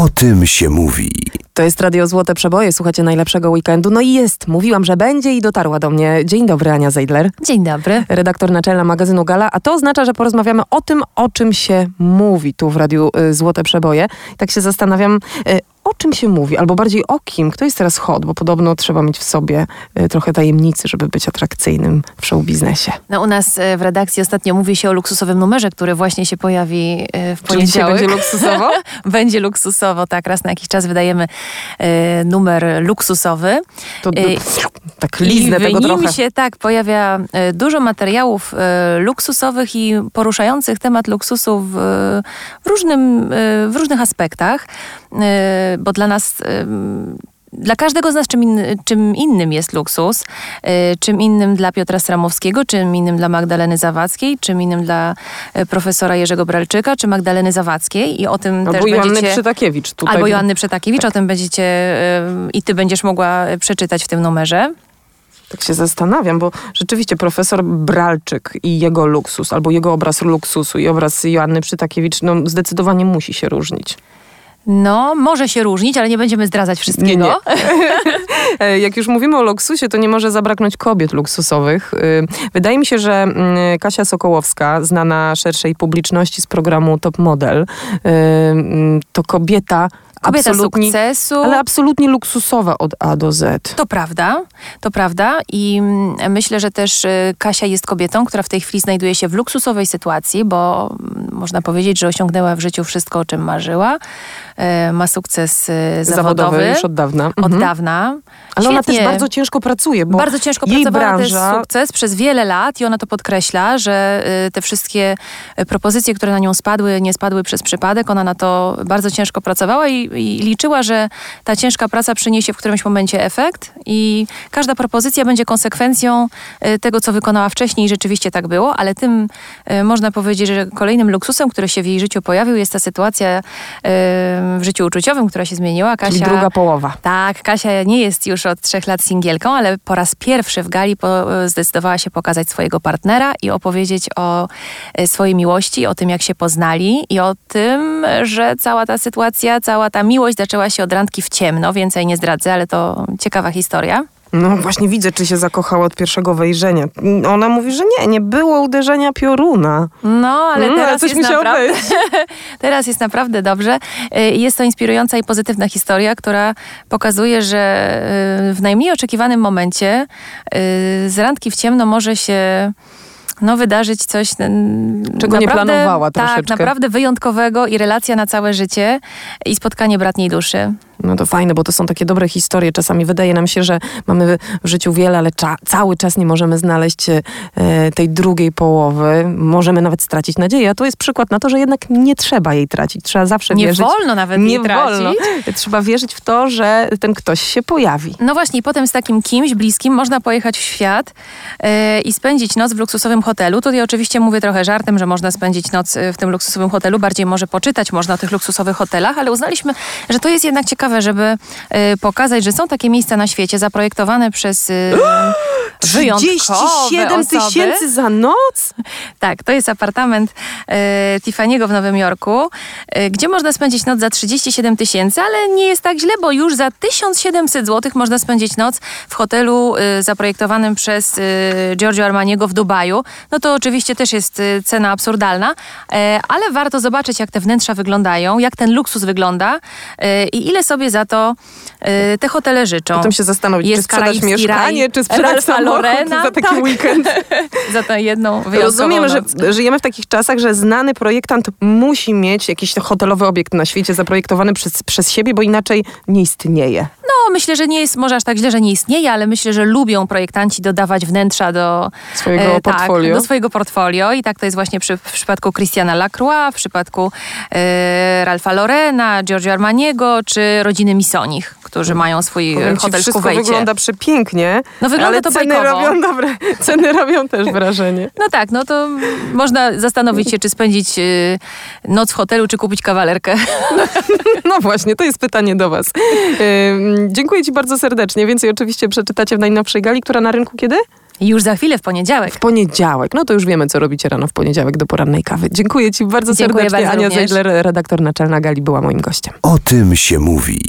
O tym się mówi. To jest Radio Złote Przeboje, słuchacie najlepszego weekendu. No i jest, mówiłam, że będzie i dotarła do mnie. Dzień dobry, Ania Zeidler. Dzień dobry. Redaktor naczelna magazynu Gala, a to oznacza, że porozmawiamy o tym, o czym się mówi tu w Radiu y, Złote Przeboje. Tak się zastanawiam, y, o czym się mówi, albo bardziej o kim. Kto jest teraz hot, bo podobno trzeba mieć w sobie y, trochę tajemnicy, żeby być atrakcyjnym w show biznesie. No u nas e, w redakcji ostatnio mówi się o luksusowym numerze, który właśnie się pojawi e, w Czyli poniedziałek. będzie luksusowo? będzie luksusowo, tak. Raz na jakiś czas wydajemy e, numer luksusowy. To E, tak liznę I tego trochę. się tak pojawia e, dużo materiałów e, luksusowych i poruszających temat luksusu w, w, różnym, e, w różnych aspektach, e, bo dla nas. e, Dla każdego z nas czym, inny, czym innym jest luksus, e, czym innym dla Piotra Stramowskiego, czym innym dla Magdaleny Zawadzkiej, czym innym dla profesora Jerzego Bralczyka, czy Magdaleny Zawadzkiej i o tym Albo też Joanny będziecie... Przytakiewicz. Tutaj Albo Joanny Przetakiewicz, o tym będziecie i ty będziesz mogła przeczytać w tym numerze. Tak się zastanawiam, bo rzeczywiście profesor Bralczyk i jego luksus, albo jego obraz luksusu i obraz Joanny Przytakiewicz, no zdecydowanie musi się różnić. No, może się różnić, ale nie będziemy zdradzać wszystkiego. E, Jak już mówimy o luksusie, to nie może zabraknąć kobiet luksusowych. Y, Wydaje mi się, że mm, Kasia Sokołowska, znana szerszej publiczności z programu Top Model, y, mm, to kobieta, Kobieta absolutnie, sukcesu. ale absolutnie luksusowa od A do Z. To prawda, to prawda i mm, myślę, że też y, Kasia jest kobietą, która w tej chwili znajduje się w luksusowej sytuacji, bo mm, można powiedzieć, że osiągnęła w życiu wszystko, o czym marzyła. E, Ma sukces y, zawodowy, Zawodowy już od dawna. od Mhm. dawna. Ale ona też Świetnie. bardzo ciężko pracuje, bo Bardzo ciężko jej pracowała, branża- jest sukces przez wiele lat i ona to podkreśla, że y, te wszystkie y, propozycje, które na nią spadły, nie spadły przez przypadek. Ona na to bardzo ciężko pracowała i, i liczyła, że ta ciężka praca przyniesie w którymś momencie efekt i każda propozycja będzie konsekwencją y, tego, co wykonała wcześniej i rzeczywiście tak było, ale tym y, można powiedzieć, że kolejnym luksusem, który się w jej życiu pojawił jest ta sytuacja y, w życiu uczuciowym, która się zmieniła. Kasia, Czyli druga połowa. tak, Kasia nie jest już od trzech lat singielką, ale po raz pierwszy w gali zdecydowała się pokazać swojego partnera i opowiedzieć o e, swojej miłości, o tym, jak się poznali i o tym, że cała ta sytuacja, cała ta miłość zaczęła się od randki w ciemno. Więcej nie zdradzę, ale to ciekawa historia. No właśnie widzę, czy się zakochała od pierwszego wejrzenia. Ona mówi, że nie, nie było uderzenia pioruna. No, ale Mm, ale teraz, coś jest naprawdę, teraz jest naprawdę dobrze. Y, Jest to inspirująca i pozytywna historia, która pokazuje, że y, w najmniej oczekiwanym momencie y, z randki w ciemno może się no, wydarzyć coś Czego nie naprawdę, planowała Tak, troszeczkę. naprawdę wyjątkowego i relacja na całe życie i spotkanie bratniej duszy. No to fajne, bo to są takie dobre historie. Czasami wydaje nam się, że mamy w życiu wiele, ale cza- cały czas nie możemy znaleźć e, tej drugiej połowy. Możemy nawet stracić nadzieję. A to jest przykład na to, że jednak nie trzeba jej tracić. Trzeba zawsze Nie wierzyć. wolno nawet nie tracić. wolno. Trzeba wierzyć w to, że ten ktoś się pojawi. No właśnie, i potem z takim kimś bliskim można pojechać w świat e, i spędzić noc w luksusowym hotelu. Tutaj oczywiście mówię trochę żartem, że można spędzić noc e, w tym luksusowym hotelu, bardziej może poczytać można o tych luksusowych hotelach, ale uznaliśmy, że to jest jednak ciekawe, żeby e, pokazać, że są takie miejsca na świecie zaprojektowane przez wyjątkowe 37 osoby. tysięcy za noc? Tak, to jest apartament e, Tiffany'ego w Nowym Jorku, e, gdzie można spędzić noc za 37 tysięcy, ale nie jest tak źle, bo już za 1700 zł można spędzić noc w hotelu e, zaprojektowanym przez e, Giorgio Armaniego w Dubaju. No to oczywiście też jest cena absurdalna, ale warto zobaczyć, jak te wnętrza wyglądają, jak ten luksus wygląda i ile sobie za to te hotele życzą. Potem się zastanowić, czy Jest sprzedać karaibski mieszkanie, raj, czy sprzedać samochód Lorena, za taki tak. weekend. za tę jedną Rozumiem, że noc. żyjemy w takich czasach, że znany projektant musi mieć jakiś hotelowy obiekt na świecie zaprojektowany przez, przez siebie, bo inaczej nie istnieje. No, myślę, że nie jest może aż tak źle, że nie istnieje, ale myślę, że lubią projektanci dodawać wnętrza do Swojego portfolio. Tak, do swojego portfolio i tak to jest właśnie przy, w przypadku Christiana Lacroix, w przypadku e, Ralfa Lorena, Giorgio Armaniego czy rodziny Misonich, którzy mają swój Powiem ci, hotel w wszystko Kuwejcie. wygląda przepięknie, No, wygląda ale to ceny bajkowo. robią, dobre, ceny robią też wrażenie. No tak, no to można zastanowić się, czy spędzić e, noc w hotelu, czy kupić kawalerkę. No właśnie, to jest pytanie do was. Dziękuję ci bardzo serdecznie. Więcej oczywiście przeczytacie w najnowszej gali, która na rynku kiedy? Już za chwilę w poniedziałek. W poniedziałek. No to już wiemy, co robicie rano w poniedziałek do porannej kawy. Dziękuję Ci bardzo Dziękuję serdecznie. bardzo Ania również. Zeidler, redaktor naczelna Gali, była moim gościem. O tym się mówi.